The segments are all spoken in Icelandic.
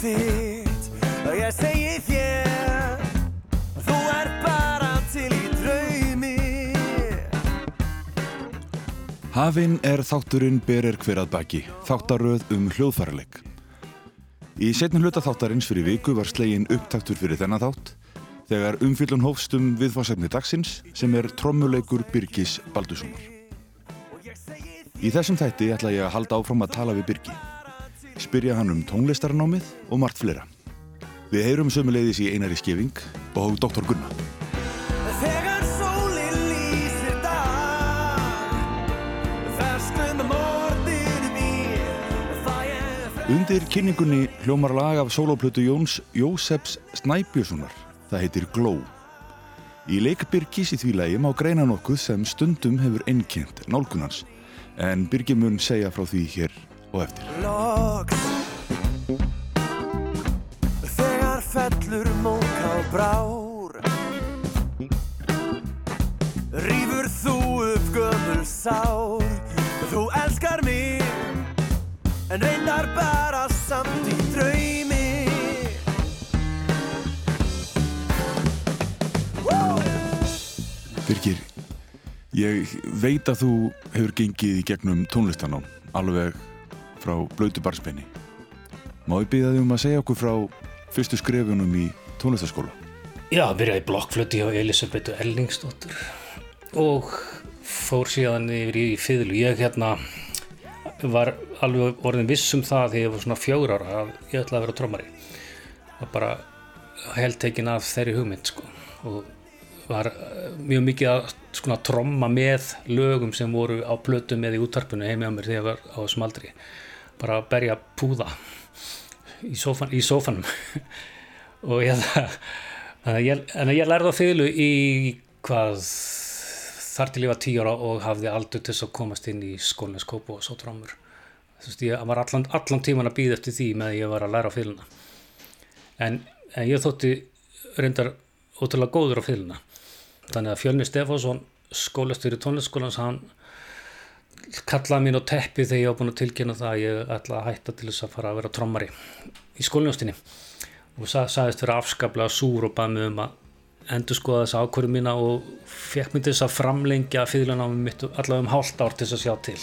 þitt og ég segi þér þú er bara til í draumi Hafinn er þátturinn berir hver að baki, þáttaröð um hljóðfærarleik. Í setnum hluta þáttarins fyrir viku var slegin upptaktur fyrir þennan þátt þegar umfyllun hófst um viðfársefni dagsins sem er trommuleikur Birgis Baldurssonar. Í þessum þætti ætla ég að halda áfram að tala við Birgi. Spyrja hann um tónlistarnámið og margt fleira. Við heyrum sömuleiðis í Einari Skeving og Dr. Gunnar. Ég Undir kynningunni hljómar lag af sólóplötu Jóns Jósefs Snæbjörnssonar. Það heitir Gló. Í leik Birgis í því lagi má greina nokkuð sem stundum hefur einkent nálgunans. En Birgi mun segja frá því hér og eftir. loks Þegar fellur mók á brár Rýfur þú upp gömul sár Þú elskar mig En reyndar bara samt í draumi Birgir, ég veit að þú hefur gengið í gegnum tónlistanám alveg frá blötu barspenni. Má ég byggja þig um að segja okkur frá fyrstu skrefunum í tónlistaskóla? Já, byrjaði blokkflöti hjá Elisabethu Ellingsdóttur og fór síðan yfir í fiðlu. Ég hérna var alveg orðin viss um það þegar ég var svona fjögur ára að ég ætlaði að vera trómari. Var bara heldtekin af þeirri hugmynd sko og var mjög mikið að svona tromma með lögum sem voru á plötum eða í útvarpinu heimi á mér þegar ég var á þessum aldri. Bara að berja púða í, sófan, í sófanum og ég það ég, en ég lærði á fiðlu í hvað þar til ég var tíu ára og hafði aldur til þess að komast inn í skólines kópu og svo trómur. Þú veist, ég var allan, allan tíman að býða eftir því með að ég var að læra á fiðluna. En, en ég þótti reyndar ótrúlega góður á fiðluna. Þannig að Fjölni Stefánsson, skólastjóri tónlistskólans, hann kallaði mín á teppi þegar ég var búin að tilkynna það að ég ætla að hætta til þess að fara að vera trommari í skólinjóstinni og sa sagðist vera afskaplega súr og baði mig um að endur skoða þessa ákvörðu mína og fekk mér til þess að framlengja fýðlunámi mitt allavega um hálft ár til þess að sjá til.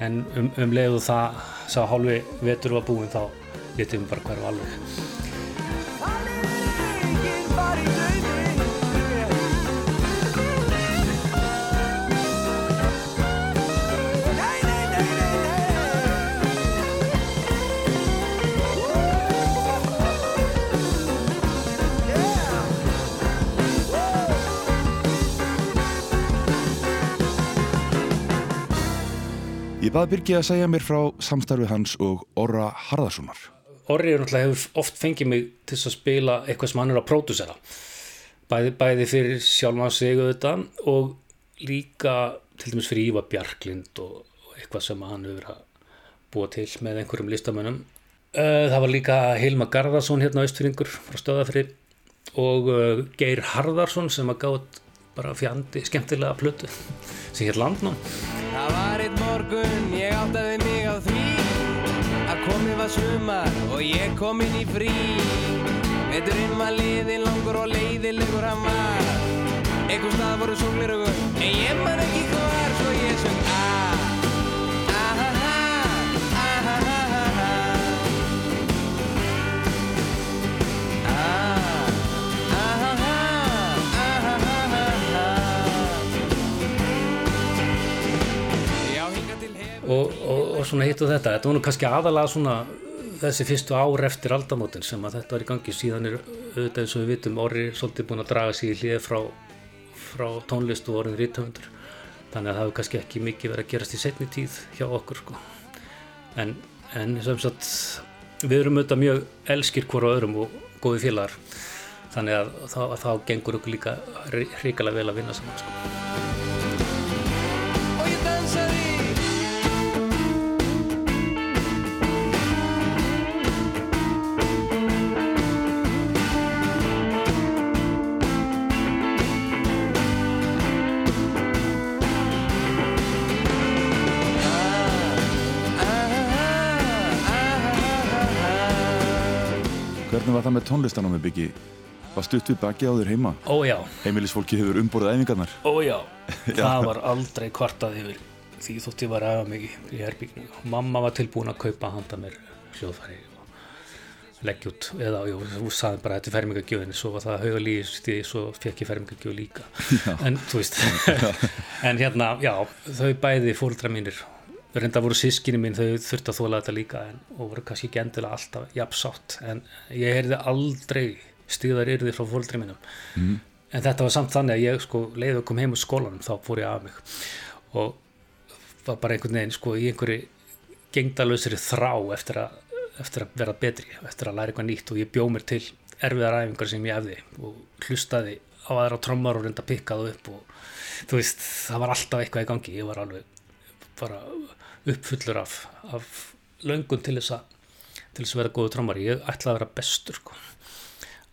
En um, um leiðu það sá hálfi vetur var búinn þá vitið við bara hverju alveg Ég baði Birgi að segja mér frá samstarfið hans og Orra Harðarssonar. Orri er náttúrulega hefur oft fengið mig til að spila eitthvað sem hann er að pródusera bæði, bæði fyrir sjálfma sig auðvitað og líka til dæmis fyrir Ívar Bjarklind og, og eitthvað sem hann hefur að búa til með einhverjum listamönnum Uh, það var líka Hilma Garðarsson hérna austfyringur frá stöðafri og uh, Geir Harðarsson sem að gátt bara fjandi skemmtilega plötu sem hér landnám. Það var eitt morgun, ég áttaði mig á því að komið var sumar og ég kom inn í frí. Veturinn var liðin langur og leiðilegur hann var. Einhver stað voru sólirögur en ég man ekki hvar svo ég söng ah og, og, og svona hitt og þetta þetta var nú kannski aðalega svona þessi fyrstu ár eftir aldamótin sem að þetta var í gangi síðan er auðvitað eins og við vitum orri svolítið búin að draga sig í hlið frá, frá tónlist og orðin rítöfundur þannig að það hefur kannski ekki mikið verið að gerast í setni tíð hjá okkur sko. en, en sagt við erum auðvitað mjög elskir hvora öðrum og góði félagar þannig að þá, þá gengur okkur líka hrikalega vel að vinna saman sko. Það með tónlistanámi byggi? Var stutt við baki á þér heima? Ó já, Heimilisfólki hefur umborðað æfingarnar. ó já, það var aldrei kvartað yfir því þótt ég var að aða mig í, og mamma var tilbúin að kaupa handa mér hljóðfæri og leggja út. Eða jú, þú sagði bara þetta er fermingagjöfin svo var það hauga lífstíði svo fekk ég fermingagjöf líka. En þú veist. En hérna, já, þau bæði fóldra mínir reynda voru sískinni mín þau þurfti að þóla þetta líka en, og voru kannski ekki endilega alltaf jafnsátt en ég heyrði aldrei stíðar yrði frá fóldri mínum. En þetta var samt þannig að ég sko leiði að kom heim úr skólanum þá fór ég af mig. Og var bara einhvern veginn sko í einhverju gengdalösri þrá eftir að, eftir að vera betri, eftir að læra eitthvað nýtt. Og ég bjó mér til erfiðar æfingar sem ég efði og hlustaði á aðra trommar og reynda að pikka það upp og þú veist, það var alltaf eitthvað í gangi, ég var alveg bara uppfullur af, af löngun til þess að til þess að vera góðu trommari, ég ætlaði að vera bestur sko,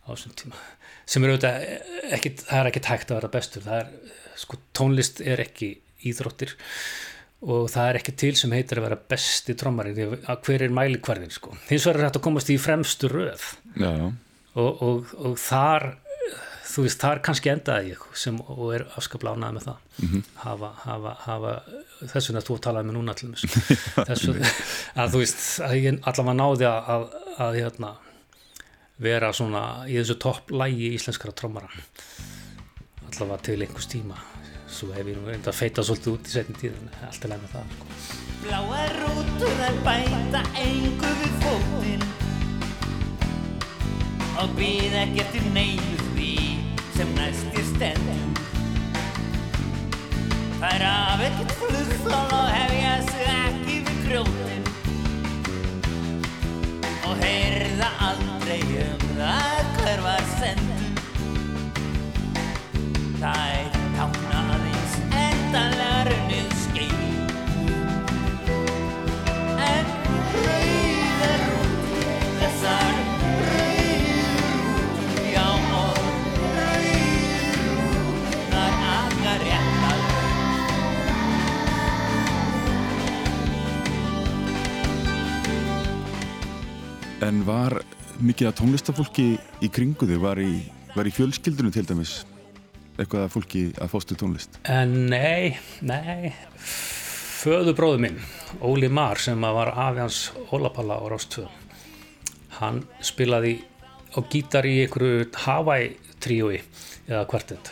á þessum tíma. Sem er auðvitað ekki, það er ekki tækt að vera bestur, það er sko tónlist er ekki íþróttir og það er ekki til sem heitir að vera besti að hver er mælikvarðin sko. hins vegar er þetta að komast í fremstu röð. Já, já. og, og, og þar þú veist, þar kannski endaði ég sem, og er afskaplega ánægð með það. Hafa, hafa, hafa þess vegna þú talaði með núna til þess að þú veist að ég allavega náði að, að, að hérna, vera svona í þessu topp lægi íslenskara trommara. Allavega til einhvers tíma. Svo hef ég nú reynda að feita svolítið út í setjum tíðin allt er læg með það sko. Bláar rútur þær bæta engu við fótinn og býð ekki eftir neinu því sem næstir stendin Það er af ekkert flugþól og hefja sig ekki við grjótin. Og heyrða aldrei um það hver var sendin Það er En var mikið að tónlistafólki í kringu þig? Var í, var í fjölskyldunum til dæmis? Eitthvað að fólki að fóstu tónlist? En nei, nei föðubróðu minn, Óli Mar sem var afi hans Ólapalla á Rástvö hann spilaði á gítar í einhverju Hawaii tríói eða kvartett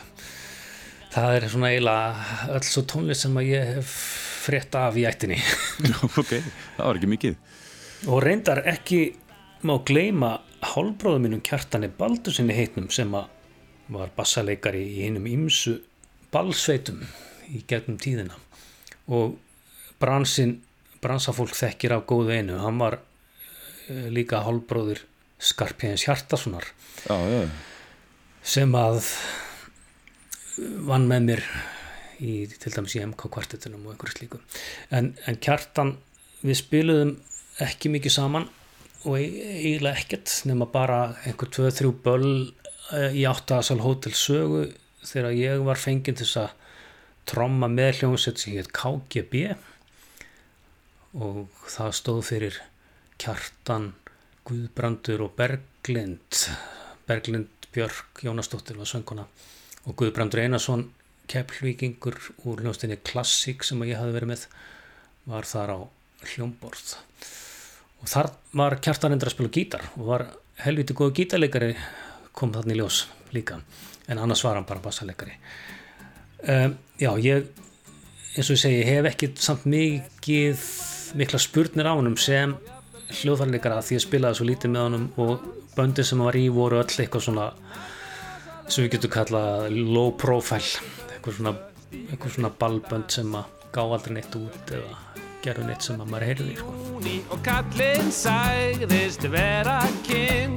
það er svona eiginlega öll svo tónlist sem að ég hef frétt af í ættinni ok, það var ekki mikið. og reyndar ekki má gleyma hálfbróðu mínum kjartani Baldursinni heitnum sem var bassaleikari í einum ymsu ballsveitum í gegnum tíðina. Og bransin bransafólk þekkir af góðu einu. Hann var eh, líka hálfbróður Skarpjæðins Hjartasonar Já, já, sem að vann með mér í, til dæmis í MK kvartetunum og einhverju slíku. En, en kjartan við spiluðum ekki mikið saman og eiginlega ekkert nema bara einhver 2-3 böll eh, í áttaðasal hótel sögu þegar ég var fenginn til þess að tromma með hljómsveit sem heit KGB og það stóð fyrir Kjartan, Guðbrandur og Berglind. Berglind Björk Jónasdóttir var sönguna og Guðbrandur Einarsson kepphlvíkingur úr hljómsdeinni Klassik sem ég hafi verið með var þar á hljómborð og þar var Kjartan endur að spila gítar og var helviti góðu gítarleikari kom þarna í ljós líka. En annars var hann bara bassaleikari. Um, já ég eins og ég segi, ég hef ekki samt mikið mikla spurnir á honum sem hljóðfærleikara því að spilaði svo lítið með honum og böndin sem hann var í voru öll eitthvað svona sem við getum kallað low profile eitthvað svona, svona ballbönd sem að gá aldrei neitt út eða gerðu neitt sem að maður heyrði sko. og kallinn sagðist vera kinn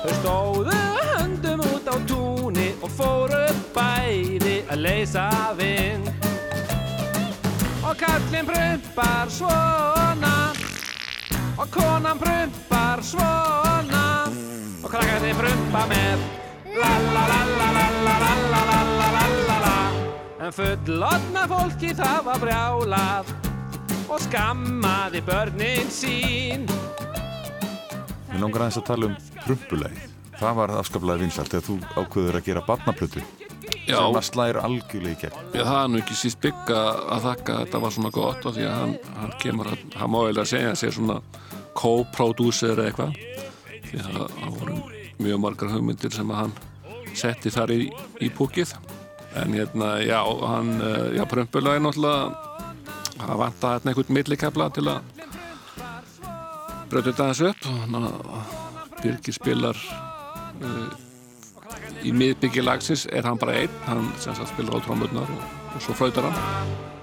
Þau stóðu höndum út á túni og fóru bæði að leysa vind Og kallinn prumpar svona og konan prumpar svona og krakkarnir prumpa með la la la la la la la la la la En fullotna fólki það var brjálað og skammaði börnin sín. Mér langar aðeins að tala um prumpulegið. Það var afskaplega vinsalt þegar þú ákveður að gera barnaplötu. Já, sem að slæðir algjörlega í gegn. ég, það er nú ekki síst bygga að þakka. Að þetta var svona gott og því að hann, hann kemur að, hann má eiginlega segja að sé svona co-producer eða eitthvað. Því að það voru mjög margar hugmyndir sem að hann setti þar í, í púkið en hérna, já, hann eh, já, prömpulega er náttúrulega það vanta hérna einhvern millikefla til að brötu þetta aðeins upp. Og hann að Birgir spilar uh, í miðbyggi lagsins er hann bara einn. Hann spilar á trómurnar og, og svo flautar hann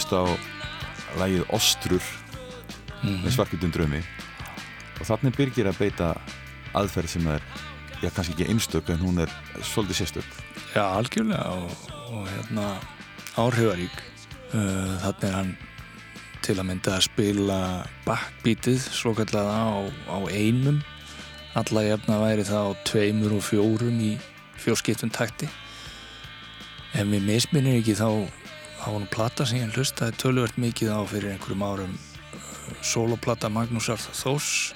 hlusta á lægið Ostrur með svarkvöldum draumi. Og þannig byrgir að beita aðferð sem er, já kannski ekki einstök en hún er svolítið sérstök. Já, algjörlega og, og hérna áhrifarík. Uh, þannig er hann til að mynda að spila backbeatið svo kallaða á, á einum. Alla jafna væri það á tveimur og fjórum í fjórskiptum takti. Ef mér misminnir ekki þá þá var nú plata sem ég hlustaði töluvert mikið á fyrir einhverjum árum. Soloplata Magnúsar Þós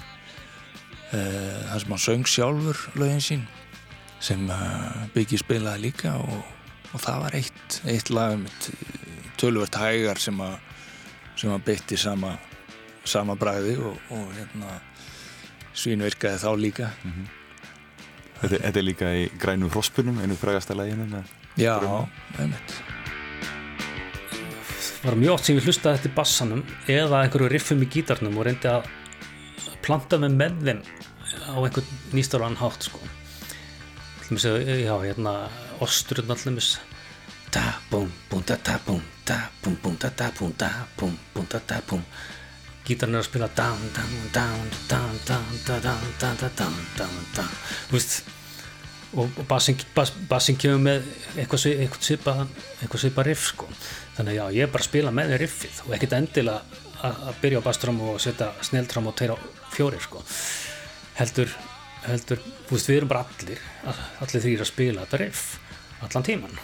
uh, þar sem hann söng sjálfur lögin sín sem uh, Biggie spilaði líka og, og það var eitt, eitt lag um tölvört hægar sem að sem að beitti sama sama bræði og, og hérna svínvirkaði þá líka. Þetta, þetta er líka í grænu hrospunum, einu frægasta læginu með Já, einmitt. Það var mjög oft sem ég hlustaði eftir bassanum eða einhverju riffum í gítarnum og reyndi að planta mig með þeim á einhvern nýstálan hátt sko. Já, hérna osturinn allumis da búm, búm, da da búm da búm, búm, da da búm da búm, búm, da da búm gítarinn er að spila down þú veist og bassin, bass, bassin kemur með eitthvað svipa eitthvað svipa riff sko þannig að já, ég er bara að spila með riffið og ekkert endilega að, að byrja á basstram og setja sneltram og á fjórir sko. Heldur, heldur veist, við erum bara allir allir þrýr að spila þetta riff allan tíman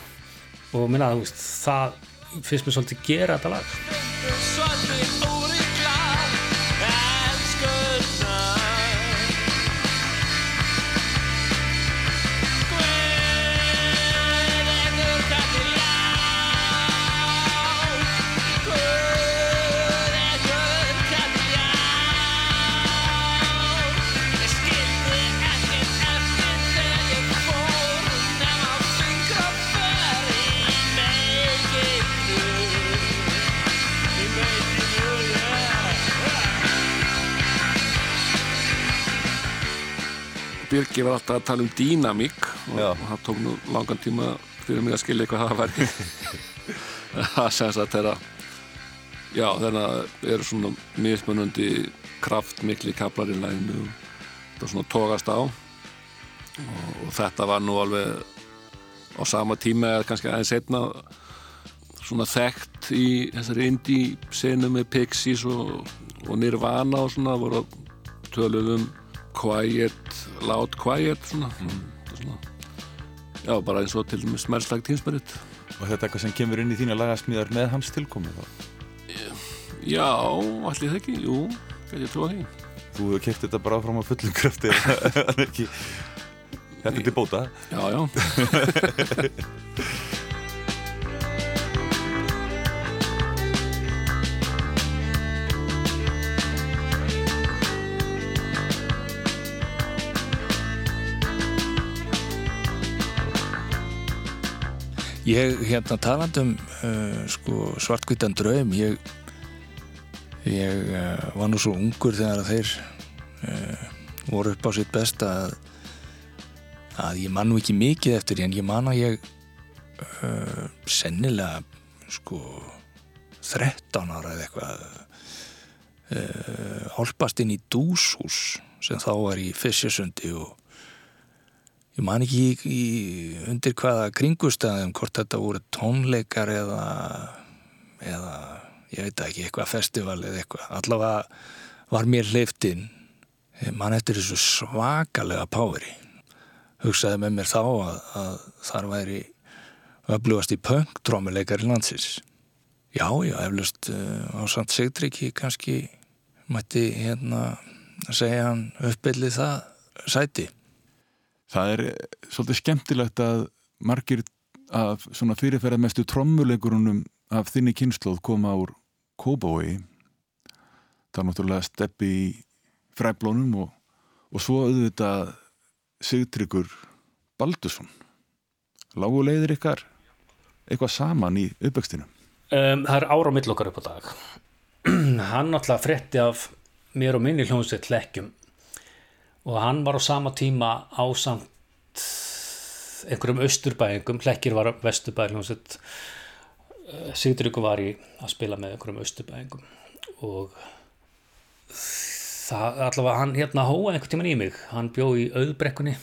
og minna, veist, það finnst mér svolítið gera þetta lag Birgir var alltaf að tala um dýnamík og Já. það tók nú langan tíma fyrir mig að skilja hvað það væri það sem sagt þeirra já þeirra eru svona mismunandi kraftmikli kaplar í læginu það svona tókast á og, og þetta var nú alveg á sama tíma eða kannski aðeins setna svona þekkt í þessari indie senu með Pixies og, og Nirvana og svona voru að töluð um quiet, loud quiet svona, svona já, bara eins og til dæmis smerslag tínsmerit og þetta er eitthvað sem kemur inn í þína lagasmíðar með hans tilkomi þá. já, allir það ekki, jú gæti ég trúa því. Þú hefur kert þetta bara áfram á fullum krafti Þetta er til bóta. Já, já, Ég, hérna, talandum uh, sko, svartkvítan draum, ég, ég uh, var nú svo ungur þegar þeir uh, voru upp á sitt besta að, að ég man nú ekki mikið eftir en ég man að ég uh, sennilega sko 13 ára eða eitthvað uh, álpast inn í dúshús sem þá var í Fissjasundi og ég man ekki í, í, undir hvaða kringustæðum hvort þetta voru tónleikar eða eða ég veit ekki, eitthvað festival eða eitthvað. Allavega var mér hleyftinn mann eftir þessu svakalega pári hugsaði með mér þá að, að þar væri öflugast í punk trómuleikar í landsins. Já, já, eflust uh, á samt Sigtryggi kannski mætti hérna segja hann uppbyllið það sæti Það er eh, svolítið skemmtilegt að margir af svona fyrirferðar mestu trommuleikurunum af þinni kynnslóð koma úr Kóbói. Það er náttúrulega steppi í fræblónum og, og svo auðvitað Sigtryggur Baldursson. Lágu leiðir ykkar eitthvað saman í uppvextinu? Um, það er ára á mill okkar upp á dag. hann náttúrulega fretti af mér og minni hljómsveit lekkjum og hann var á sama tíma á samt einhverjum austurbæðingum, lekkir var vesturbæðing hljómsveit Sigdryggur var í að spila með einhverjum austurbæðingum og það allavega hann hérna hóa einhvern tíman í mig, hann bjó í auðbrekkunni,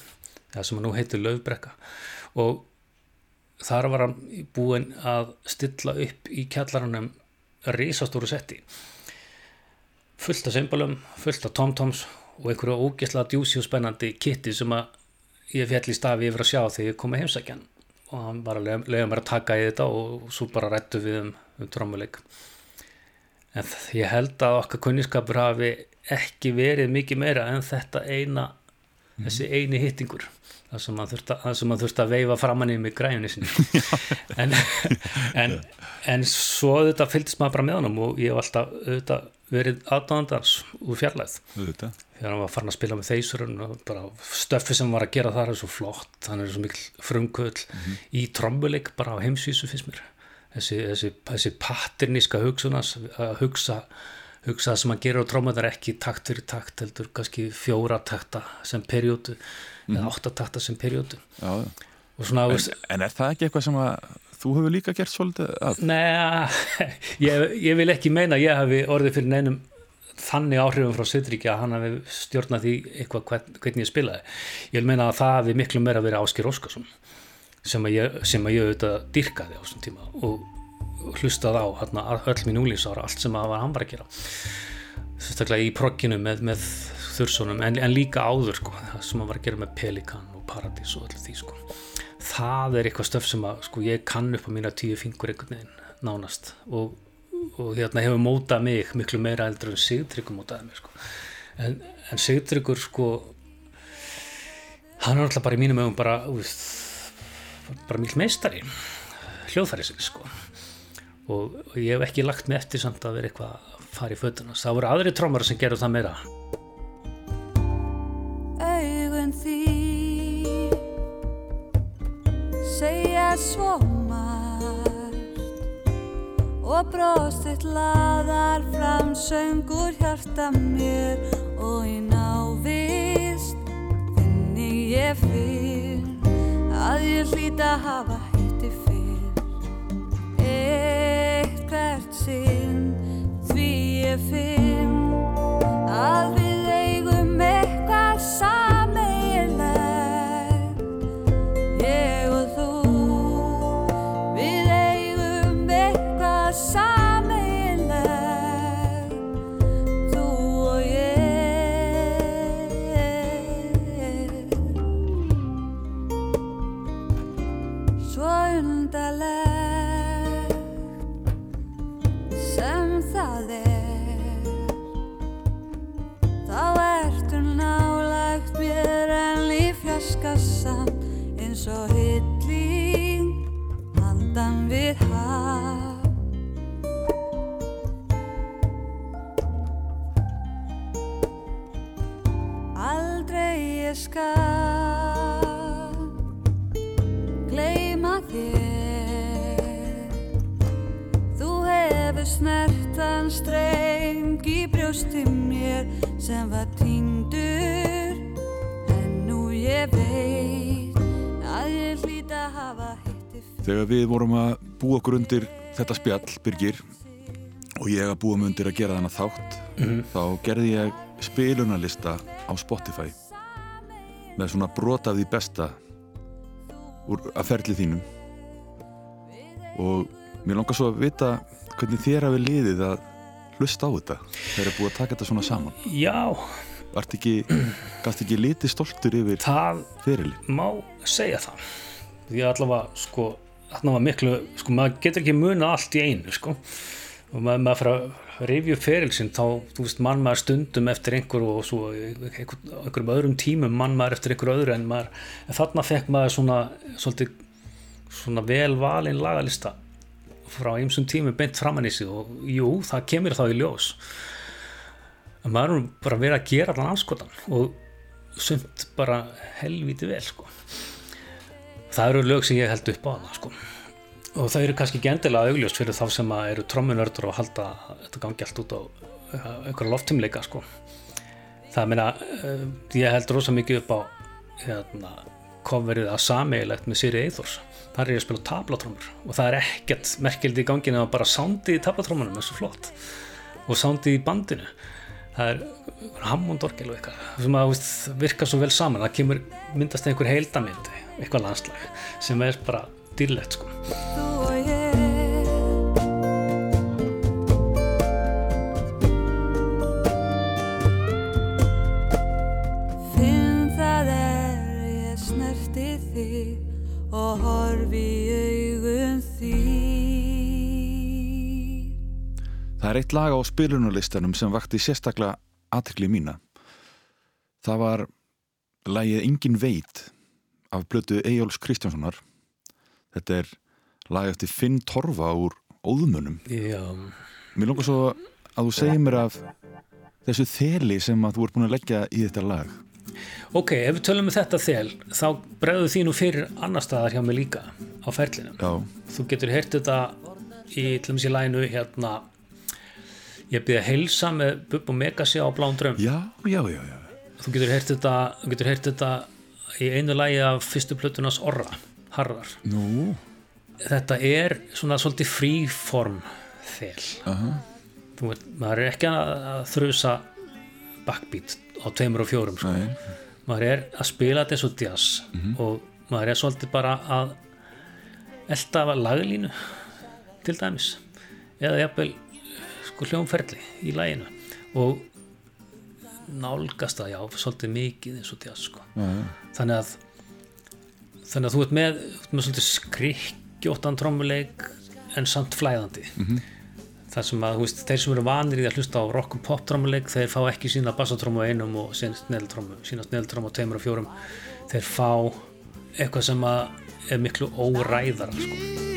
það sem nú heitir löfbrekka og þar var hann búinn að stilla upp í kjallarannum risastóru setti. Fullt af symbolum, fullt af tomtoms og einhverju ógeðslega djúsi og spennandi kitti sem að ég fjall í stafi yfir að sjá þegar ég kom að heimsækjan. Og hann bara leiði mér að taka í þetta og svo bara rættu við um, um trómuleik en ég held að okkar kunniskapur hafi ekki verið mikið meira en þetta eina þessi eini hittingur. Það sem maður þurfti, þurfti að veifa framann í mig græjunni sinni. En, en, en svo auðvitað fylgdist maður bara með honum og ég hef alltaf verið aðdáðandans úr fjarlæð Auðvitað. Þegar hann var farin að spila með og bara stöffi sem var að gera þar er svo flott hann er svo mikil frumkvöld í trommuleik bara á heimsvísu finnst mér þessi, þessi, þessi patterníska hugsunas að hugsa hugsa það sem hann gerir á trommunar ekki takt fyrir takt heldur kannski fjóra takta sem perjótu eða átta takta sem perjótu Já, já. og svona En, en er það ekki eitthvað sem að þú hefur líka gert svolítið að? Nei, ég, ég vil ekki meina að ég hafi orðið fyrir neinum þannig áhrifum frá Sitríki að hann hafi stjórnað því eitthvað hvern, hvernig ég spilaði. Ég vil meina að það hafi miklu meira verið Áskir Óskarsson sem að ég, sem að ég auðvitað dyrkaði á þessum tíma og hlustaði á hérna, öll mín úlísára, allt sem að hann var að gera. Sérstaklega í progginu með, með þurrsonum en, en líka áður sko, sem hann var að gera með Pelikan og Paradís og öllu því sko það er eitthvað stöf sem að sko, ég kann upp á mína tíu fingur einhvern veginn nánast og, og hérna hefur mótað mig miklu meira eldur en Sigtryggur mótaði mig sko. en, en Sigtryggur sko hann er alltaf bara í mínum ögum bara úr, bara mjög meistari hljóðfæri sig sko. Og, og ég hef ekki lagt mig eftir samt að vera eitthvað að fara í fötuna. Það voru aðri trómar sem gerðu það meira. Augun þín segja svo og brost þitt laðar fram söngur hjarta mér. Og í návist þinni ég finn að ég hlýta að hafa hitti fyrr. Eitt hvert sinn því ég finn að við brjósti mér sem var týndur. En nú ég veit að ég hlýt að hafa hitti Þegar við vorum að búa okkur undir þetta spjall, Birgir, og ég að búa mig undir að gera þannig þátt, þá gerði ég spilunarlista á Spotify með svona brot af því besta úr að ferli þínum. Og mér langar svo að vita hvernig þér hafi liðið að hlusta á þetta þegar er búið að taka þetta svona saman? Já, Vart ekki, ekki litið stoltur yfir það fyrirli má segja það. Því að allavega sko var miklu, sko maður getur ekki muna allt í einu sko. Og maður, maður fyrir að upp ferilsinn þá, þú veist, mann maður stundum eftir einhver og svo einhver, einhverjum öðrum tímum mann maður eftir einhver öðru en maður, en þarna fekk maður svona svolítið svona vel valinn lagalista frá einsum tímum beint framann í sig og jú, það kemur þá í ljós. En maður er bara verið að gera allan anskotan og sumt bara helvíti vel sko. Það eru lög sem ég held upp á það sko. Og það eru kannski ekki endilega augljóst fyrir þá sem eru trommunördur og halda þetta gangi allt út á uh, einhverja loftumleika sko. Það meina, uh, ég held rosa mikið upp á hérna, coverið að sameigilegt með Siri Eithors þar er ég að spila tablatrommur og það er ekkert merkildi í ganginu að bara soundið í tablatrommunum er svo flott og soundið í bandinu. Það er Hammond Orgel og eitthvað sem að veist, virka svo vel saman. Það kemur myndast einhver heildamynd eitthvað landslag sem er bara dýrlegt sko er eitt lag á spilunarlistanum sem vakti sérstaklega aðtikli mína. Það var lagið Engin veit af blötu Eyjóls Kristjánssonar. Þetta er lag eftir Finn Torfa úr Óðumunum. Já, Mér langar svo að þú segir mér af þessu þeli sem að þú ert búin að leggja í þetta lag. ok, ef við tölum með þetta þel þá bregðu því nú fyrir annar staðar hjá mig líka á ferlinu Já, þú getur heyrt þetta í til dæmis í læginu hérna ég byrði að heilsa með Bub og Megasi á Blán Drömm já, já, já, já. þú getur heyrt þetta, þetta í einu lægi af fyrstu plötunars Orra, Harðar. Nú, þetta er svona svolítið fríform þel aha, þú veit, maður er ekki að, þrusa backbeat á tveimur og fjórum sko. maður er að spila þetta eins og jazz og maður er svolítið bara að elda laglínu til dæmis. Eða jafnvel sko hljómferli í læginu og nálgast það já, svolítið mikið eins og jazz sko. já. þannig að þannig að þú ert með, með svolítið skrikkjóttan trommuleik en samt flæðandi -hmm. þar sem að þú veist, þeir sem eru vanir í að hlusta á rock og pop trommuleik þeir fá ekki sína bassatrommu á einum og sína snelltrommu sína snelltrommu á tveimur og fjórum þeir fá eitthvað sem að er miklu óræðara sko.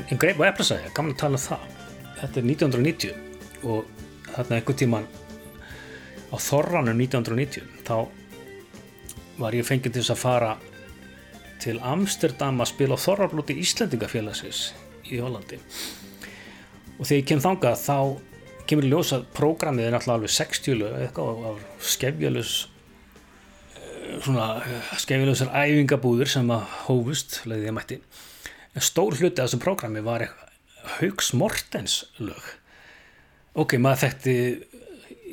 En, en greip og eplasæði, gaman að tala um það. Þetta er 1990 og þarna einhvern tíman á Þorranum 1990 þá var ég fengið til þess að fara til Amsterdam að spila á Þorrablóti Íslendingafélagsins í Hollandi. Og þegar ég kem þangað þá kemur í ljós að prógramið er náttúrulega alveg 60 lög eitthvað af skefjalus svona skefjalusar æfingabúður sem að hófust leiði ég mætti en stór hluti af þessu prógrami var Hauks Mortens lög. Ok, maður þekkti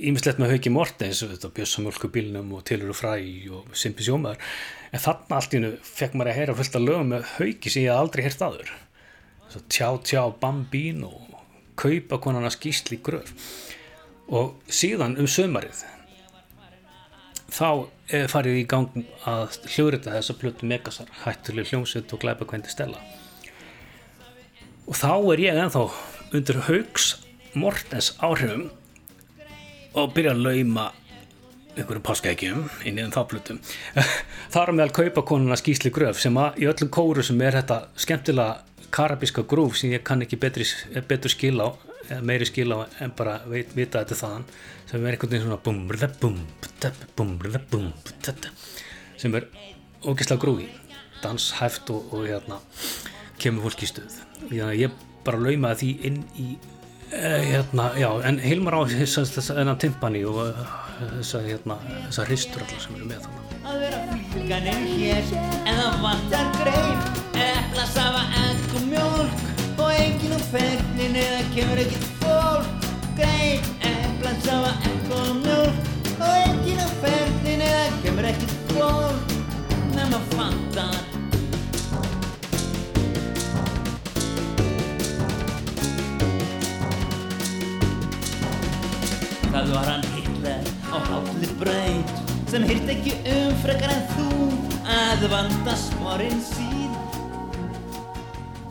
ímislegt með Hauki Mortens Bjössamjölku bílnum og Tilur og Fræ og Simpi Sjómaður. En þarna allt í hennu fekk maður að heyra fullt af lögum með Hauki sem ég hafði aldrei heyrt aður Svo Tjá Tjá Bambín og kaupa konan að skýsli gröf. Og síðan um sömarið þá eh, farið í gang að hljóðrita þessa plötu Megasar hættuleg hljómsveit og glæpa kvendi stella og þá er ég ennþá undir haugs Mortens áhrifum og byrja að lauma einhverjum páskaækjum inn í þeim þáplutum þar á meðal kaupa konuna skýsli gröf sem að í öllum kóru sem er þetta skemmtilega karabíska grúf sem ég kann ekki betri, betur skil á meiri skil á en bara veit, vita þetta þaðan sem er einhvern veginn svona bum, rða, bum, tap, bum, rða, bum, tap, sem er ógeðslega grúi danshæft og, og hérna kemur fólk í að ég bara laumaði því inn í uh, hérna, já, en Hilmar á þennan timpani og uh, þessa hérna, þessa hristur allar sem eru með þannig að vera fylganir hér en það vantar greif epla, safa, egg og mjólk. Og enginn á fernin eða kemur ekkert fólk. Greif, epla, safa, egg og mjólk. Og enginn á fernin eða kemur ekkert fólk. Nema fantar Það var hann Hitler á hálli braut sem hirt ekki um frekar en þú að vanda sporinn sín.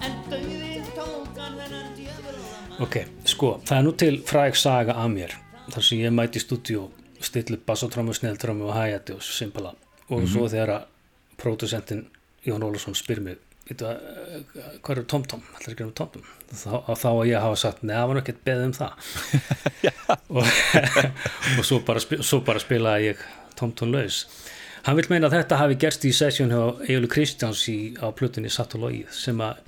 En dauði tók hann þennan djöfurlamann Ok, sko, það er nú til fræg saga af mér þar sem ég mæti í stúdíu stillu bassotrámu, sneltrámu og hæjati og simpala. Og svo þegar að pródusentin Jón Ólafsson spyr mig að, hvað eru TomTom? Þá, þá að ég hafa sagt, neða, það var ekkert beðið um það. Og, og svo, bara, svo bara spilaði ég TomTom laus. Hann vil meina að þetta hafi gerst í sesjón hjá Egil Kristjáns í, á plutunni Logið sem að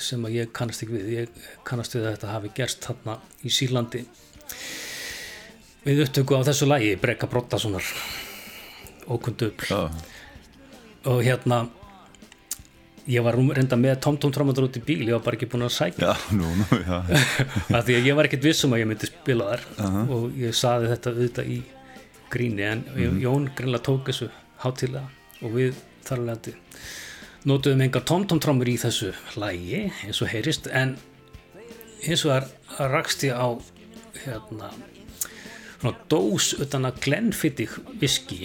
sem að ég kannast ekki við. Ég kannast við að þetta hafi gerst þarna í Sýrlandi. Við upptöku á þessu lagi Brekka Brottasonar ókundubl Já, og hérna ég var reynda með TomTom trámaður út í bíl ég var bara ekki búin að sækja. Af því að ég var ekkert vissum að ég myndi spila þar og ég saði þetta auðvitað í gríni en Jón greinlega tók þessu hátilega og við þar alveg notuðum enga tomtomtrámur í þessu lægi eins og heyrist en eins og að rakst ég á hérna dós utan að Glenfiddich viski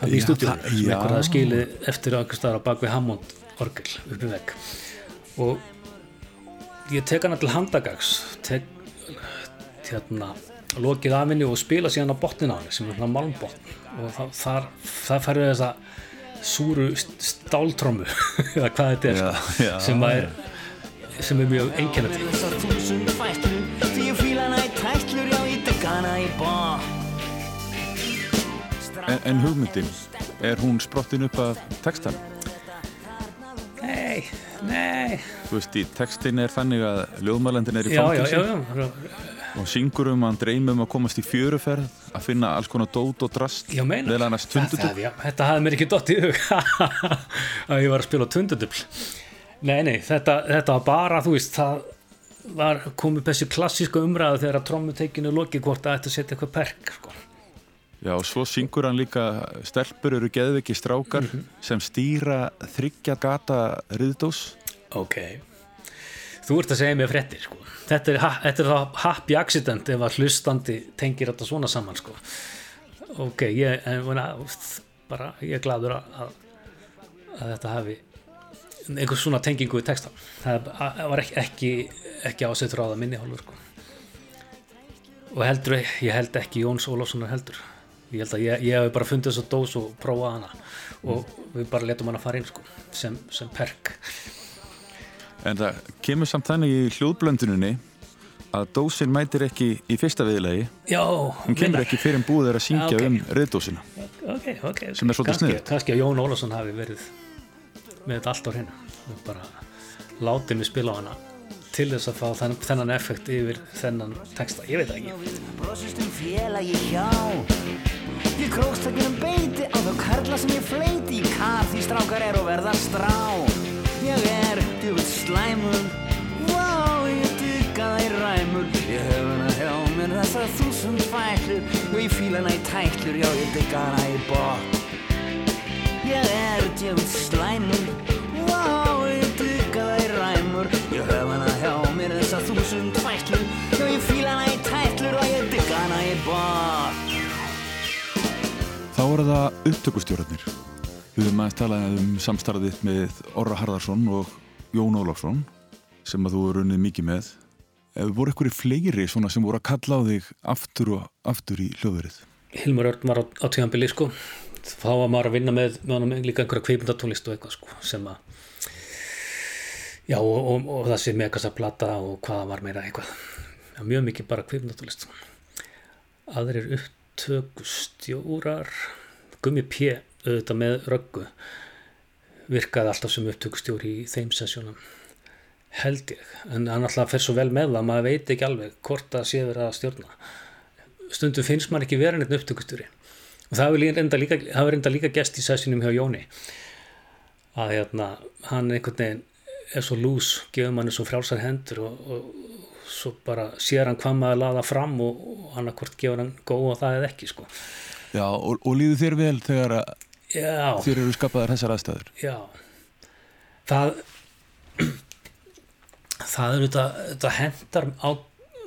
þannig í það- sem já. einhver hafði skilið eftir á einhver staðar á bakvið Hammond orgel uppi vegg. Og ég tek hana til handagags tek hérna lokið af henni og spila síðan á botnin á henni sem er svona malmbotn og það, þar, það færðu þessa súru st- stáltrömmu eða hvað þetta er Já, sko, já, sem er sem er mjög einkennandi. En, en hugmyndin, er hún sprottin upp af textan? Nei, Þú veist, í textin er þannig að ljóðmælendin er í fangelsi og syngur um að dreymum að komast í fjöruferð að finna alls konar dót og drast já meina. Það- það- já, Þetta hafði mér ekki dott í hug. Að ég var að spila tundudubl Nei, nei, þetta, þetta var bara, þú veist, það var komið þessi klassíska umræðu þegar að trommutekinu lokið hvort að að setja eitthvað perk sko. Já, og svo syngur hann líka stelpur eru geðviki strákar Mhm. sem stýra þryggja gata riðdós Ok Þú ert að segja mér fréttir sko. þetta, er, þetta er þá happy accident ef að hlustandi tengir þetta svona saman sko. ok, ég en, bara, ég er gladur að, að, þetta hafi einhver svona tengingu í texta það að- var ekki, ekki, ekki ásettur á það minni hálfur sko. og heldur, ég held ekki Jóns Ólafssonar heldur ég held að ég, ég hef bara fundið þessa dós og prófað hana. Og við bara letum hana fara inn sko, sem, sem perk. En það kemur samt þannig í hljóðblönduninni að dósin mætir ekki í fyrsta viðlegi Já, hún kemur ekki fyrir en búið er að syngja Ah, ok. um riðdósina ok, ok Sem er svolítið kannski, sniðugt. kannski að Jón Ólafsson hafi verið með þetta allt á hreinu. Og bara látið mig spila á hana til þess að fá þenn, þennan effekt yfir þennan texta, ég veit það ekki Brosist um félagi hjá Ég krókst ekki um beiti á þá karla sem ég fleiti. Í kar því strákar er og verða strá. Ég er djúvill slæmur. Vá, ég dykka það í ræmur. Ég hef hana hjá mér þessar þúsund fæklur og ég fíla hana í tæklur, já ég dykka hana í bótt Ég er djúvill slæmur er það upptökustjórnarnir. Við höfum aðeins talað um samstarfið með Orra Harðarsson og Jón Ólafsson sem að þú er runnið mikið með. Ef voru einhverju fleiri svona sem voru að kalla á þig aftur og aftur í hljóðverið? Hilmar Örn var á, á tíðanbili sko þá var maður að vinna með, með honum líka einhverja kveipindatónlist og eitthvað sko sem að já og, og, og það sé megast að plata og hvaða var meira eitthvað já, mjög mikið bara kveipindatónlist aðrir upptökustjórar. Gummi P auðvitað með röggu virkaði alltaf sem upptökustjóri í þeim sessjónum held ég, en hann alltaf fer svo vel með það maður veit ekki alveg hvort það sé verið að stjórna. Stundum finnst maður ekki verið neitt upptökustjóri. Og það hefur reynda líka, líka gest í sessunum hjá Jóni að hérna, hann einhvern veginn er svo lús, gefur manni svo frjálsar hendur og, og svo bara sér hann hvað maður laða fram og, og hann akkord gefur hann góð og það eða ekki sko. Já, og, og líður þér vel þegar þér eru skapaðar þessar aðstæður? Já, það það er þetta, þetta hendar á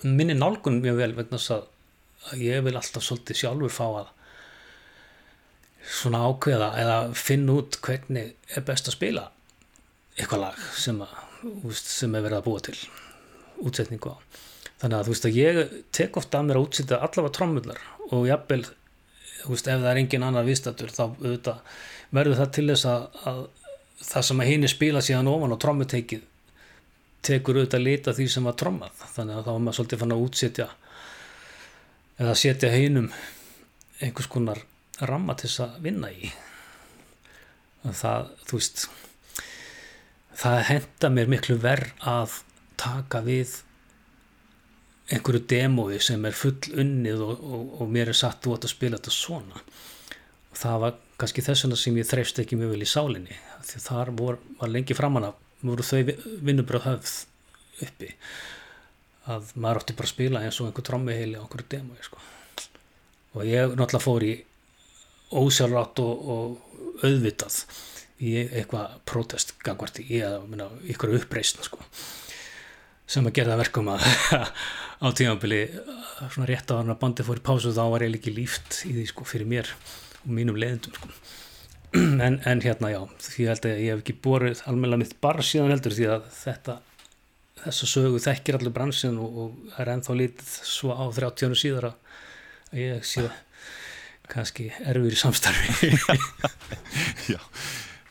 minni nálgunum mjög vel vegna þess að ég vil alltaf svolítið sjálfur fá að svona ákveða eða finna út hvernig er best að spila eitthvað lag sem, að, sem er verið að búa til útsetningu á. Þannig að þú veist að ég tek ofta að mér að útsetja allavega trommullar og jafnvel veist, ef það er engin annar viðstættur þá auðvitað, verður það til þess að, að það sem að hinn er spila síðan ofan á trommuteikið tekur auðvitað lita því sem var trommað. Þannig að þá er maður svolítið fann að útsetja eða setja hinnum einhvers konar ramma til þess að vinna í. Það, þú veist það henda mér miklu verð að taka við einhverju demói sem er full unnið og, og, og mér er satt út að spila þetta svona og það var kannski þess vegna sem ég þreifst ekki mjög vel í sálinni því þar vor, var lengi framann að voru þau vinnubröð höfð uppi að maður átti bara að spila eins og einhver trommiheili á einhverju demói sko. og ég náttúrulega fór í ósjálfrátt og, og auðvitað í eitthvað protest gangvart í ykkur uppreysn sko, sem að gera það verkum að á tímanbili svona rétt á hann að bandi fór í pásu þá var ég líki líft í því sko fyrir mér og mínum leðendum sko. En, en hérna já, því held að ég hef ekki borðið almenna mitt bara síðan heldur því að þetta þessa sögu þekkir allir bransin og, og er ennþá lítið svo á 30 síðar að ég sé kannski erfur í samstarfi. Já,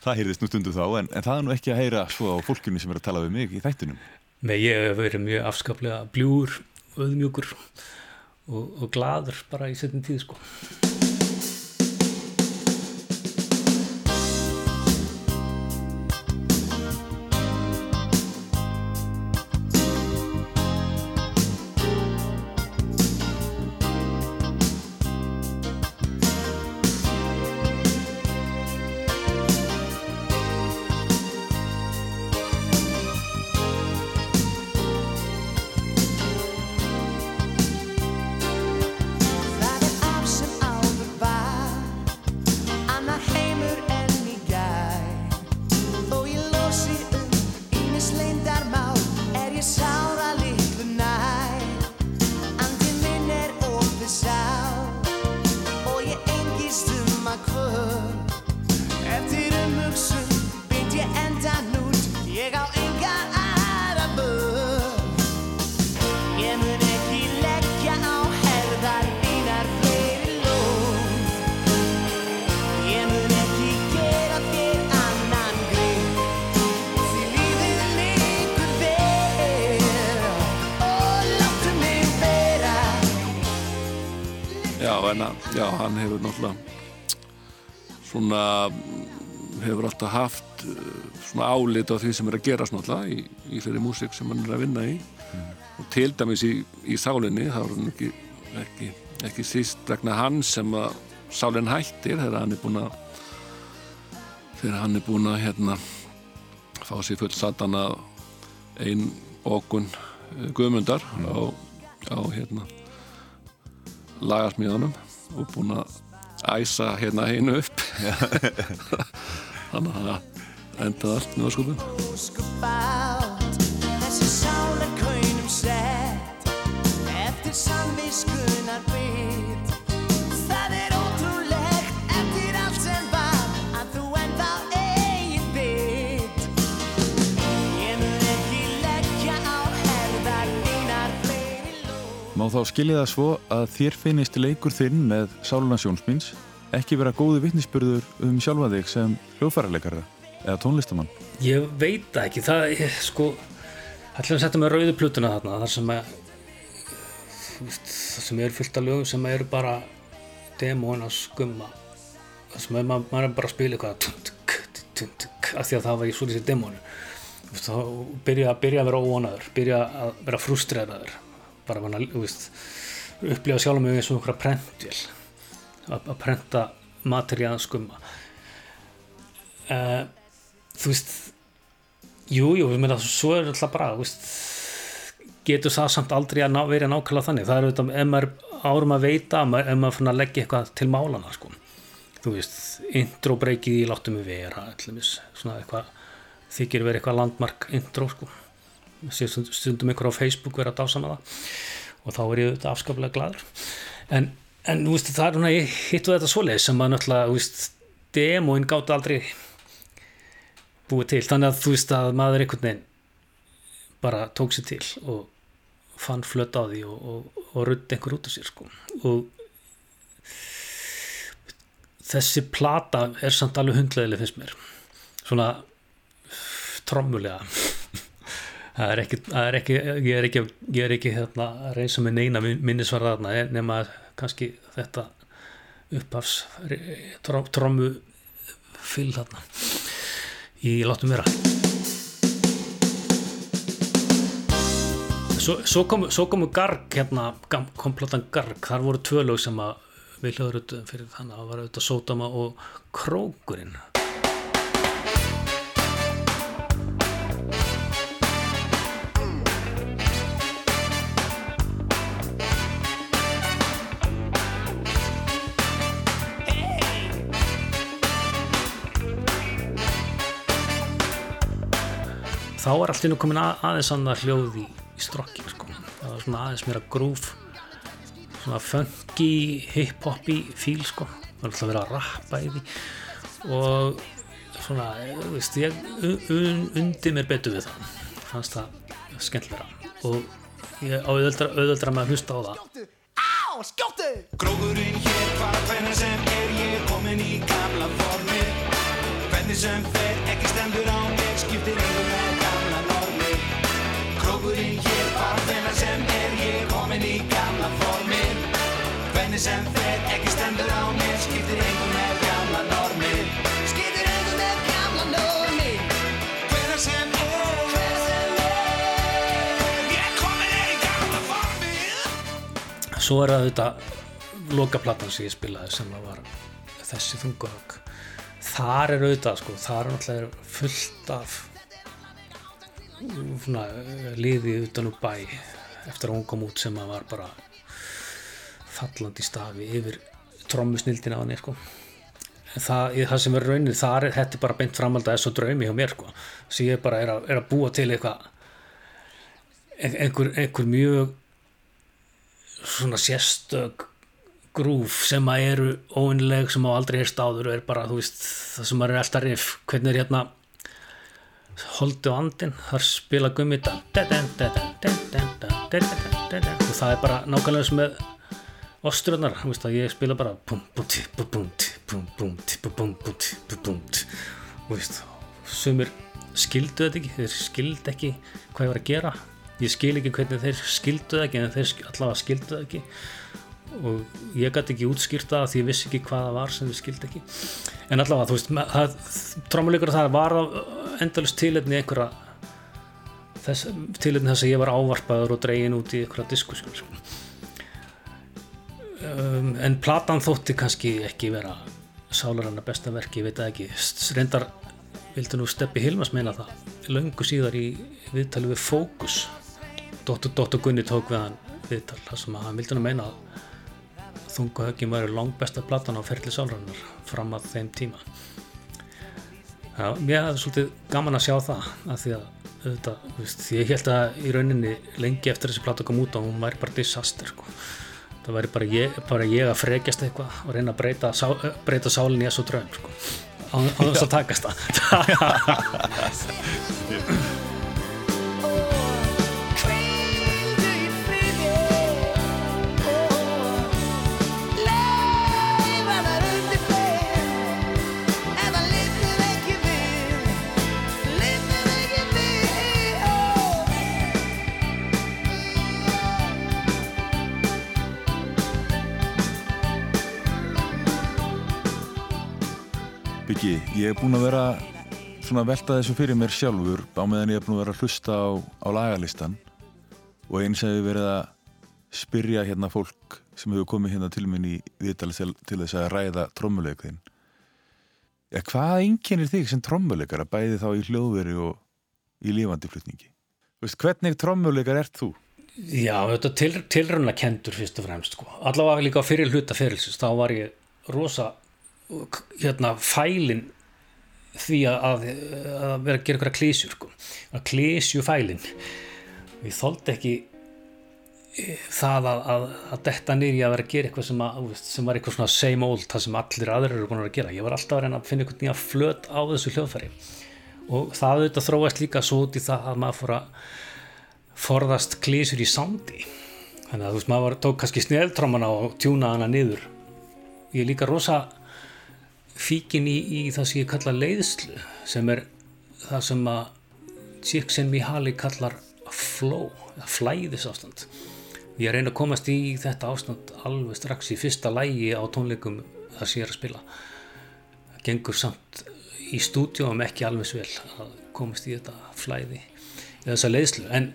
það heyrðist nú stundu þá en, en það er nú ekki að heyra svo á fólkunni sem er að tala við mig í þættinum Nei, ég hef verið mjög afskaplega bljúr, öðmjúkur og, og gladur bara í setjum tíð sko álit á því sem er að gera náttúrulega í, í þeirri músik sem hann er að vinna í mm. og til dæmis í, í sálinni þá er hann ekki, ekki, ekki síst vegna hann sem að sálinn hættir þegar hann er búin að þegar hann er búin að hérna fá sér full satana einn okun uh, guðmundar mm. á, á hérna lagasmíðanum og búin að æsa hérna einu upp þannig að endaði allt með ósköpum. Það er ótrúlegt eftir allt sem var að þú enda eigin bit Ég mun ekki leggja á herðar einar fleiri ló Má þá skilja það svo að þér finnist leikur þinn með Sálunarsjónsmins ekki vera góði vittnisspörður um sjálfa þig sem hljóðfærarleikara eða tónlistamann. Ég veit ekki, það er sko ætlum að setja með rauðu plutuna þarna þar sem að það sem er fullt af lögum sem eru bara demóin að skumma það sem er, maður, maður er bara að spila eitthvað tunk, tunk, af því að það var í svo þessi demónu þá byrja, byrja að vera óvonaður byrja að vera frústræðaður bara að þú veist upplifa sjálf mig eins og einhverja prentvél að, að prenta materjað skumma uh, þú veist jú, jú, ég meina svo er alltaf bara veist getur það samt aldrei að ná, vera nákvæmlega þannig það er auðvitað, ef maður árum að veita ef maður leggja eitthvað til málana sko. þú veist, intro breykið í láttum við vera allumis, svona eitthvað, þykir verið eitthvað landmark intro sko. stundum ykkur á Facebook vera að dásama það og þá er ég auðvitað afskaplega gladur en, en veist, það er svona ég hittu þetta svoleið sem að náttúrulega, þú veist demóin gátt aldrei búið til, þannig að þú veist að maður einhvern veginn bara tók sér til og fann flött á því og, og, og rutt einhver út af sér sko. og þessi plata er samt alveg hundlegileg finnst mér. Svona trommulega. Það er ekki, það er ekki ég er ekki, ég er ekki hérna, að reysa með neina minnisvarða þarna nema kannski þetta upphafs trommu fyll þarna í Láttum vera. Svo, svo komu kom garg hérna, kom platan garg, þar voru tvö lög sem að við hljóður fyrir þannig að það var auðvitað Sótama og Krókurinn þá er allt inn og komin að, aðeins annað hljóð í, í strokkin sko. það var svona aðeins meira grúf svona funky hip-hopi fíl sko. Það var alltaf verið að rappa í því. Og svona, þú veist ég un, undi mér betur við það. Fannst það skemmtilega og ég á auðvöldra, auðvöldra með að hlusta á það. Á, skjóttu! Gróðurinn hér, hvað hvernig sem er ég komin í gamla formi. Hvernig sem fer, sem fer, ekki stendur á mér, skiptir einhver með gamla normi. Skiptir einhver með gamla normi. Hvernig sem er, hvernig sem er. Ég komin í gamla formi svo er það þetta lokaplattan sem ég spilaði sem var þessi þungahögg þar er auðvitað sko, þar er náttúrulega fullt af svona, liði utan úr bæ eftir að hún kom út sem að var bara fallandi stafi yfir trommusnildina á henni sko. Það, það sem er raunin þar er þetta bara beint framhald að þessu draumi hjá mér sko. sem ég bara er að, er að búa til eitthvað einhver, einhver mjög svona sérstök grúf sem að eru óinleg sem á aldrei heyrst áður og er bara, þú veist, það sem maður er alltaf riff hvernig er hérna holdi á andin, þar spila gummi og það er bara nákvæmlega sem með oströðnar, þú veist að ég spila bara bum bum tí bum bum tí bum bum tí bum bum bum tí bum bum tí og veist, sumir skildu þetta ekki, þeir skildu ekki hvað ég var að gera. Ég skil ekki hvernig þeir skildu það ekki en þeir allavega skildu það ekki. Og ég gæti ekki útskýrt það því ég vissi ekki hvað það var sem þeir skildu ekki. En allavega þú veist trómuleikur það var endalust tilitni einhverja tilitni þess að ég var ávarpaður og dregin út í einhverja diskusjón sko. Um, en platan þótti kannski ekki vera sálarannar besta verki, ég veit það ekki. Reyndar vildi nú Steppi Hilmas meina það. Löngu síðar í viðtali við Fókus Dóttur, Dóttur Gunni tók við hann viðtal þar sem að hann vildi nú meina að þungu höggin væri langt besta platan á ferli sálarannar fram að þeim tíma. Já, mér hefði svolítið gaman að sjá það af því að auðvitað, veist, ég held að í rauninni lengi eftir þessi plata kom út og hún væri bara disaster sko. Það væri bara ég, bara ég að frekjast eitthvað og reyna að breyta, sá, breyta sálinn í þessu draum sko. á þess að takast það Baki, ég er búinn að vera svona að velta þessu fyrir mér sjálfur á meðan ég er búinn að vera að hlusta á, á lagalistan og eins hefur verið að spyrja hérna fólk sem hefur komið hérna til minn í viðtal til, til þess að ræða trommuleikðin. Ja, hvað einkennir þig sem trommuleikara bæði þá í hljóðveri og í lífandi flutningi? Veist, hvernig trommuleikar ert þú? Já, þetta til, tilrönda kendur fyrst og fremst sko. allavega líka fyrir hluta fyrirlsins þá var ég rosa hérna fælin því að, að, vera að gera eitthvað klísjur sko. að klísju fælin ég þóldi ekki eh, það að, að, að detta nýri að vera að gera eitthvað sem, sem var eitthvað svona same old það sem allir aðrir eru búin að gera. Ég var alltaf að reyna að finna einhvern nýja flöt á þessu hljóðfæri. Og það auðvitað þróast líka svo út í það að maður fór að forðast klísur í sándi þannig að þú veist maður tók kannski sneltrómana og tjúna hana niður. Ég er líka rosa fíkin í, í það sem ég kalla leiðslu sem er það sem að Csikszentmihalyi kallar flow, flæðis ástand ég reyna að komast í þetta ástand alveg strax í fyrsta lægi á tónleikum það sem ég er að spila. Það gengur samt í stúdjóum ekki alveg svel að komast í þetta flæði eða þessa leiðslu. En,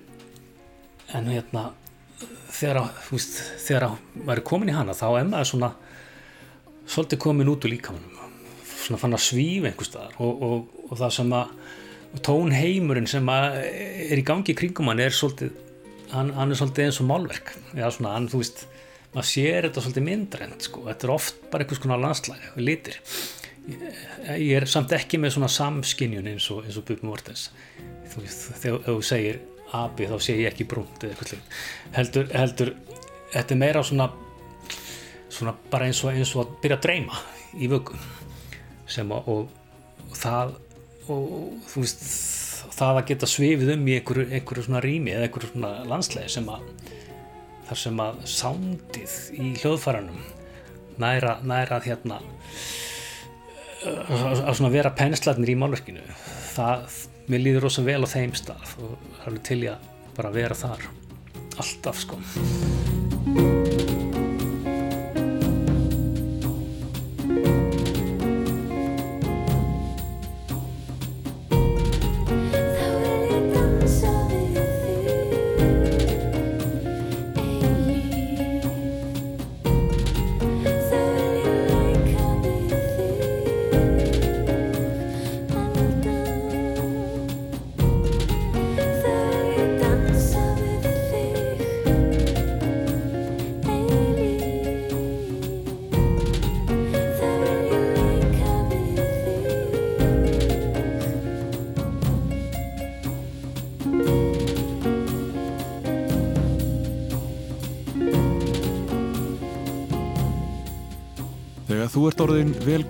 en hérna þegar, veist, þegar maður er komin í hana þá er maður svona svolítið komin út úr líkamannum svona fann að svífa einhver staðar og, og, og það sem að tónheimurinn sem að er í gangi kringum hann er svolítið hann, hann er svolítið eins og málverk. Já svona, hann, þú veist, maður sér þetta svolítið myndrænt sko, þetta er oft bara einhvers konar landslæg, litir. Ég, er samt ekki með svona samskinjun eins og, og Bubi Mortens. Þú veist, þegar þú segir abi þá sé ég ekki brúnt eða eitthvað heldur, heldur þetta er meira svona svona bara eins og, eins og að byrja að dreyma í vöggum sem að og, og það og þú veist það að geta svifið um í einhverju, einhverju svona rými eða einhverju svona landslega sem að þar sem að sándið í hljóðfæranum næra, næra hérna að svona vera penslarnir í málverkinu það, mér líður rosa vel á þeim stað og það er til ég að bara vera þar. Alltaf sko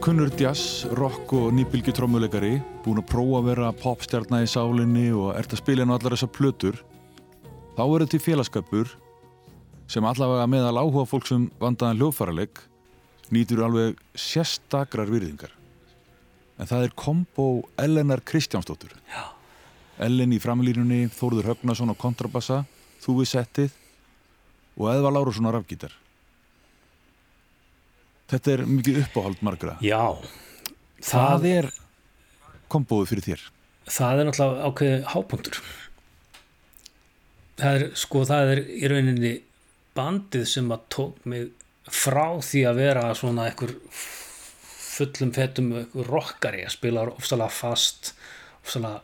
kunnur jazz, rock og nýbylgi trommuleikari, búin að prófa að vera popstjarnar í sálinni og ert að spila inn á allar þessar plötur, þá verður til félagskapur sem allavega meðal áhuga fólk sem vandaðan hljóðfæraleg nýtur alveg sérstakrar virðingar. En það er kombo Ellenar Kristjánsdóttur. Já. Ellen í framlínunni, Þórður Högnason á kontrabassa, þú við settið og Eðva Lárusson á rafgítar. Þetta er mikið uppáhald margra. já, Það er kombóið fyrir þér. það er náttúrulega ákveðið hápunktur það er sko það er í rauninni bandið sem að tók mig frá því að vera svona einhver fullum fettum einhver rockari að spila ofsalega fast ofsalega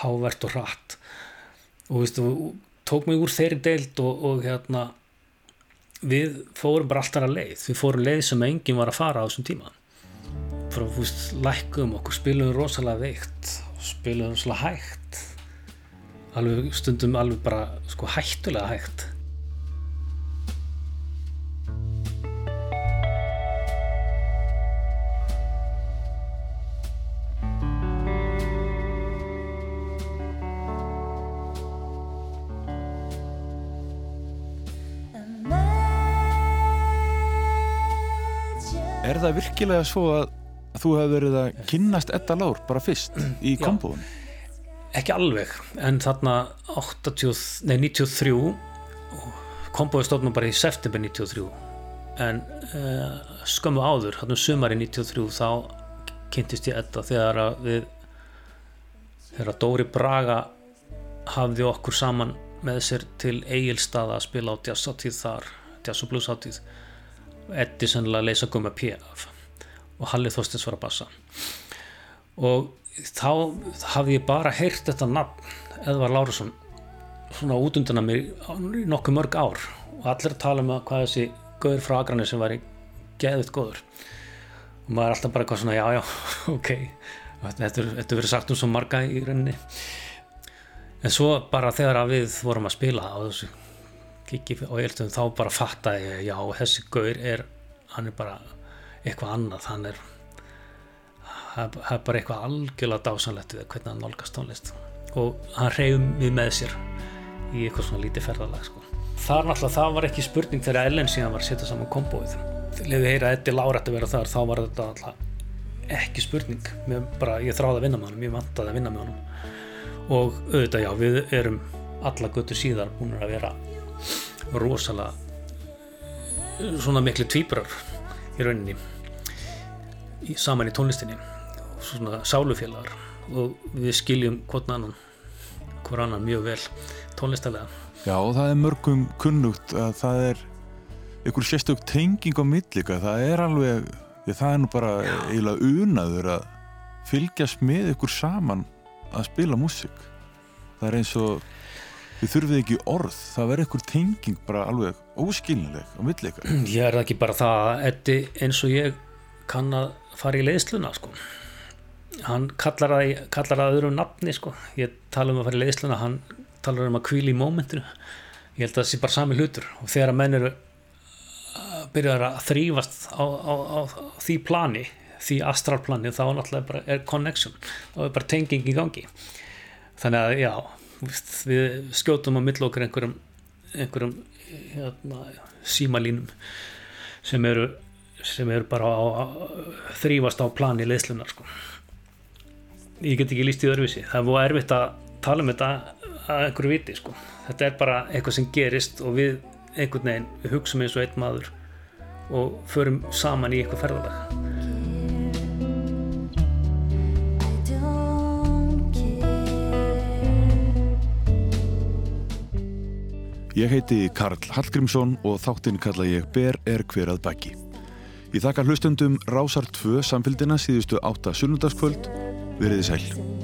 hávert og hratt og veistu, tók mig úr þeirri deild og, og hérna við fórum bara alltaf að leið. Við fórum leið sem enginn var að fara á þessum tíma. Frá, þú veist, lækkum okkur spilum rosalega veikt spilum rosalega hægt. Alveg stundum alveg bara sko hættulega hægt Er það virkilega svo að þú hefur verið að kynnast Edda Lár bara fyrst í kombóinu? ekki alveg en þarna 80, nei, 93 kombóið stofnum bara í september 93 en uh, skömmu áður, þarna sumari 93 þá kynntist ég þetta þegar að við þegar að Dóri Braga hafði okkur saman með sér til Egilstaða að spila á jazzáttíð þar jazz og bluesáttíð Eddi sennilega leysa gumma P af og Halli Þorstins var að bassa. Og þá hafði ég bara heyrt þetta nafn Edvar Lárusson svona út undan að mér nokkuð mörg ár. Og allir tala um að hvað þessi gauður frá Agrani sem var í geðvitt góður. Og maður er alltaf bara eitthvað svona já já ok þetta er verið sagt um svo marga í rauninni. En svo bara þegar að við vorum að spila á þessu kiki og ég held að þá bara fattaði ég já þessi gaur er hann er bara eitthvað annað hann er það er bara eitthvað algjörlega dásanlegt við hvernig hann nálgast tónlist. Og hann reyðum við með sér í eitthvað svona lítið ferðalag sko. þar náttúrulega það var ekki spurning þegar Ellen síðan var að setja saman kombóið. Þegar við heyra Eddi Lárætt að vera þar þá var þetta alltaf ekki spurning. Bara, ég þráði að vinna með honum, ég vantaði að vinna með honum. Og auðvitað já, við erum alla göttur síðar búin að vera rosalega svona miklu tvíbrar í rauninni í, saman í tónlistinni svona sálufélagar. Og við skiljum hvort annan hver annan mjög vel tónlistalega. Já, og það er mörgum kunnugt að það er einhver sérstök tenging á millika, það er alveg það er nú bara eiginlega unaður að fylgjast með ykkur saman að spila músík. Það er eins og við þurfum ekki orð, það verður einhver tenging bara alveg óskilnileg á millika ég er ekki bara það að Eddi eins og ég kann að fara í leiðsluna sko. Hann kallar að, kallar að öðru nafni sko. Ég tala um að fara í leiðsluna hann talar um að kvíla í mómentinu. Ég held að það sé bara sami hlutur. Og þegar að menn eru að byrja að þrýfast á, á, á, á því plani því astralplani þá náttúrulega bara er connection. Þá er bara tenging í gangi. Þannig að já við skjótum á mill okkur einhverjum einhverjum hérna, símalínum sem eru sem eru bara á, á, þrýfast á plani leyslunar sko. ég get ekki líst í öðruvísi það er búið erfitt að tala um þetta að einhverju viti sko. þetta er bara eitthvað sem gerist og við einhvern veginn, við hugsaum eins og einn maður og förum saman í eitthvað ferðalag Ég heiti Karl Hallgrímsson og þáttinn kalla ég Ber er hver að baki. Ég þakka hlustundum Rásar 2 samfélgina síðustu átta sunnudagskvöld. Veriði sæl.